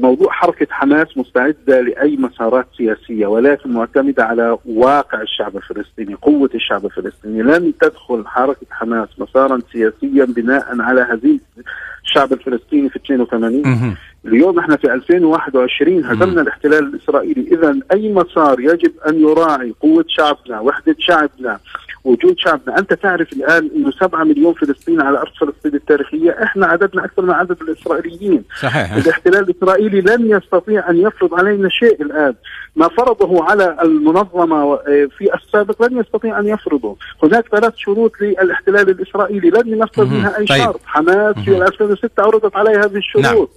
موضوع حركة حماس مستعدة لأي مسارات سياسية ولكن معتمدة على واقع الشعب الفلسطيني قوة الشعب الفلسطيني. لن تدخل حركة حماس مسارا سياسيا بناء على هزيمة الشعب الفلسطيني في 82 اليوم إحنا في 2021 هزمنا الاحتلال الإسرائيلي. اذا أي مسار يجب أن يراعي قوة شعبنا وحدة شعبنا وجود شعبنا أنت تعرف الآن إنه 7 مليون فلسطيني على أرض فلسطين التاريخية إحنا عددنا أكثر من عدد الإسرائيليين. صحيح. الاحتلال الإسرائيلي لن يستطيع أن يفرض علينا شيء الآن. ما فرضه على المنظمة في السابق لن يستطيع أن يفرضه. هناك ثلاث شروط للاحتلال الإسرائيلي لن ينفذ منها أي طيب. شرط. حماس في 2006 عرضت عليه هذه الشروط. نعم.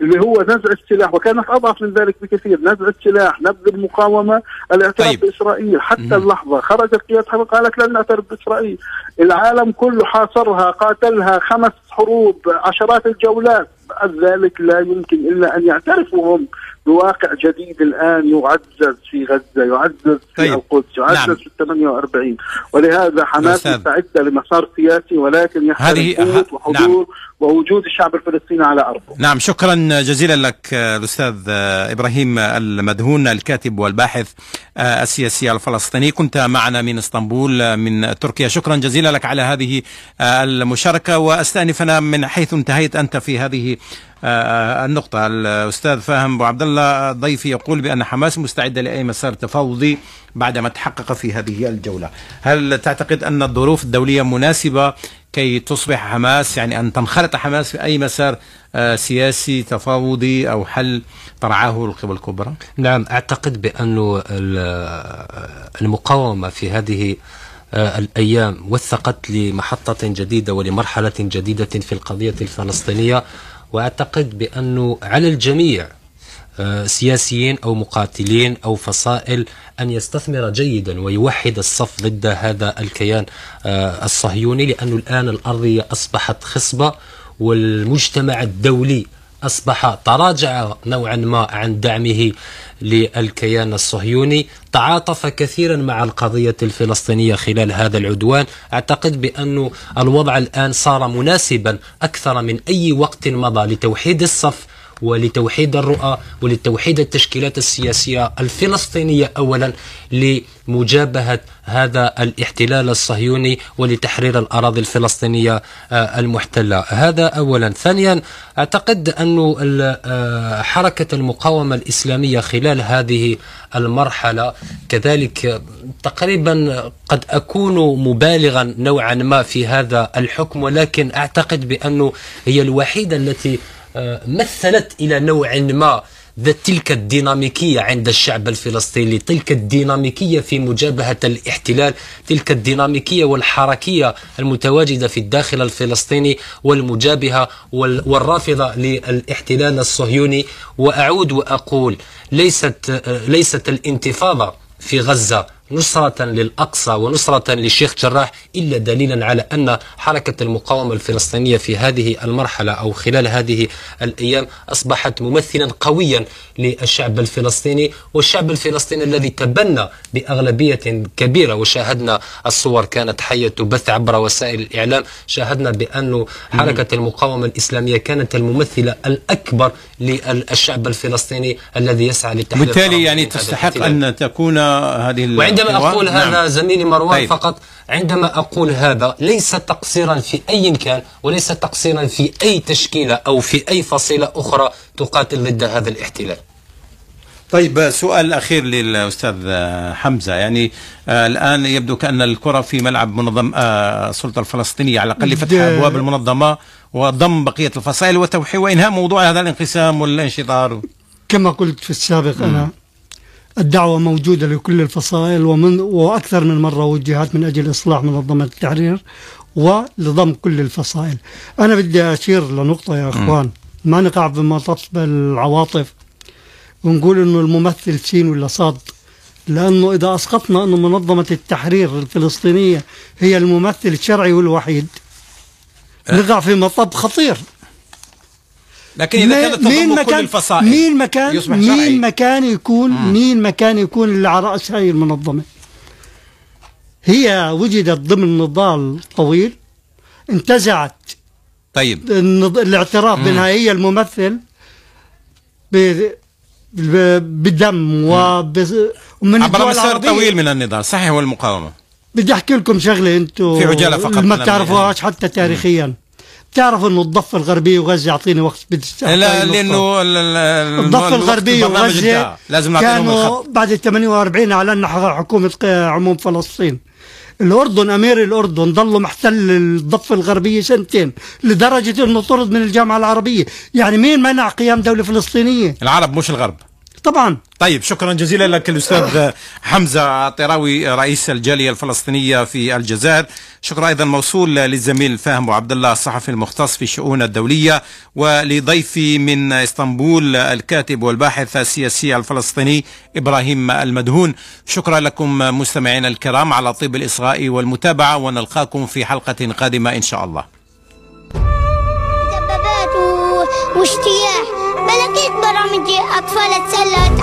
اللي هو نزع السلاح وكانت أضعف من ذلك بكثير نزع السلاح نبذ المقاومة الاعتراف طيب. بإسرائيل حتى مم. اللحظة خرجت قيادة حماس قالت لن نعترف بإسرائيل العالم كله حاصرها قاتلها خمس حروب عشرات الجولات بعد ذلك لا يمكن إلا أن يعترفوا هم بواقع جديد الآن يعزز في غزة يعزز في طيب. القدس يعزز نعم. في 48 ولهذا حماس مستعده لمسار سياسي ولكن يحتاج قوه وحضور نعم. ووجود الشعب الفلسطيني على أرضه. نعم شكرا جزيلا لك الأستاذ إبراهيم المدهون الكاتب والباحث السياسي الفلسطيني كنت معنا من إسطنبول من تركيا شكرا جزيلا لك على هذه المشاركة واستانف أنا من حيث انتهيت أنت في هذه النقطة. الأستاذ فاهم أبو عبد الله ضيفي يقول بأن حماس مستعدة لأي مسار تفاوضي بعدما تحقق في هذه الجولة. هل تعتقد أن الظروف الدولية مناسبة كي تصبح حماس؟ يعني أن تنخرط حماس في أي مسار سياسي تفاوضي أو حل ترعاه القوى الكبرى؟ نعم أعتقد بأن المقاومة في هذه الأيام وثقت لمحطة جديدة ولمرحلة جديدة في القضية الفلسطينية وأعتقد بأنه على الجميع آه، سياسيين أو مقاتلين أو فصائل أن يستثمر جيدا ويوحد الصف ضد هذا الكيان آه، الصهيوني لأنه الآن الأرضية أصبحت خصبة والمجتمع الدولي أصبح تراجع نوعا ما عن دعمه للكيان الصهيوني. تعاطف كثيرا مع القضية الفلسطينية خلال هذا العدوان. أعتقد بأن الوضع الآن صار مناسبا أكثر من أي وقت مضى لتوحيد الصف ولتوحيد الرؤى ولتوحيد التشكيلات السياسية الفلسطينية أولا لمجابهة هذا الاحتلال الصهيوني ولتحرير الأراضي الفلسطينية آه، المحتلة. هذا أولا. ثانيا أعتقد أن آه، حركة المقاومة الإسلامية خلال هذه المرحلة كذلك تقريبا قد أكون مبالغا نوعا ما في هذا الحكم ولكن أعتقد بأنه هي الوحيدة التي مثلت إلى نوع ما ذات تلك الديناميكية عند الشعب الفلسطيني تلك الديناميكية في مجابهة الاحتلال تلك الديناميكية والحركية المتواجدة في الداخل الفلسطيني والمجابهة والرافضة للاحتلال الصهيوني. وأعود وأقول ليست ليست الانتفاضة في غزة نصرة للأقصى ونصرة للشيخ جراح إلا دليلا على أن حركة المقاومة الفلسطينية في هذه المرحلة أو خلال هذه الأيام أصبحت ممثلا قويا للشعب الفلسطيني والشعب الفلسطيني الذي تبنى بأغلبية كبيرة وشاهدنا الصور كانت حية تبث عبر وسائل الإعلام شاهدنا بأن حركة المقاومة الإسلامية كانت الممثلة الأكبر للشعب الفلسطيني الذي يسعى لتحرير بالتالي يعني تستحق أن تكون هذه عندما أقول نعم. هذا زميلي مروان طيب. فقط عندما أقول هذا ليس تقصيرا في أي كان وليس تقصيرا في أي تشكيلة أو في أي فصيلة أخرى تقاتل ضد هذا الاحتلال. طيب سؤال أخير للأستاذ حمزة. يعني آه الآن يبدو كأن الكرة في ملعب منظم آه السلطة الفلسطينية على الأقل فتح أبواب المنظمة وضم بقية الفصائل وتوحيد وإنهاء موضوع هذا الانقسام والانشطار. كما قلت في السابق أنا. الدعوة موجودة لكل الفصائل ومن وأكثر من مرة وجهت من أجل إصلاح منظمة التحرير ولضم كل الفصائل. أنا بدي أشير لنقطة يا أخوان. ما نقع بمطب العواطف ونقول إنه الممثل سين ولا صاد؟ لأنه إذا أسقطنا أنه منظمة التحرير الفلسطينية هي الممثل الشرعي والوحيد. أه. نقع في مطب خطير. لكن إذا كانت تضم مكان كل الفصائل مين مكان يصبح مين شرعي. مكان يكون مم. مين مكان يكون اللي على رأس هاي المنظمه هي وجدت ضمن نضال طويل انتزعت. طيب. الاعتراف بانها هي الممثل بدم ومن عبر مسار طويل من النضال صحيح والمقاومة؟ بدي أحكي لكم شغلة أنتم في عجالة فقط ما بتعرفوهاش حتى تاريخيا. مم. تعرف إنه الضفة الغربية وغزة يعطيني وقت لا لأنه الضفة الغربية وغزة لازم كانوا بعد 48 اعلنا حكومة عموم فلسطين. الأردن أمير الأردن ضل محتل الضفة الغربية سنتين لدرجة إنه طرد من الجامعة العربية. يعني مين منع قيام دولة فلسطينية؟ العرب مش الغرب. طبعا. طيب شكرا جزيلا لك الأستاذ حمزة طراوي رئيس الجالية الفلسطينية في الجزائر. شكرا أيضا موصول للزميل فاهم عبد الله الصحفي المختص في الشؤون الدولية ولضيفي من إسطنبول الكاتب والباحث السياسي الفلسطيني إبراهيم المدهون. شكرا لكم مستمعينا الكرام على طيب الإصغاء والمتابعة ونلقاكم في حلقة قادمة إن شاء الله. دبابات واجتياح بلاقيش برامج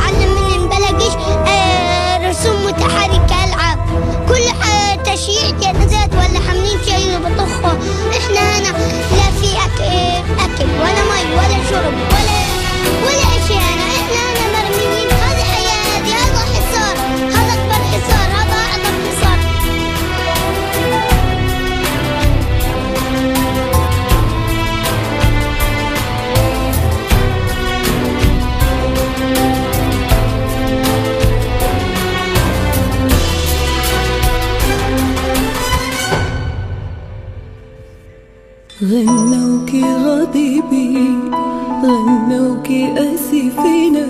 غنوك أسفينا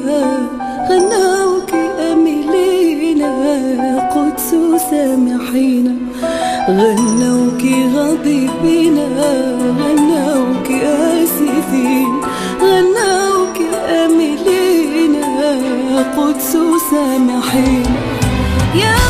غنوك أملينا قدس سامحينا. غنوك غضيبنا غنوك آسفين. غنوك أملينا قدس سامحين يا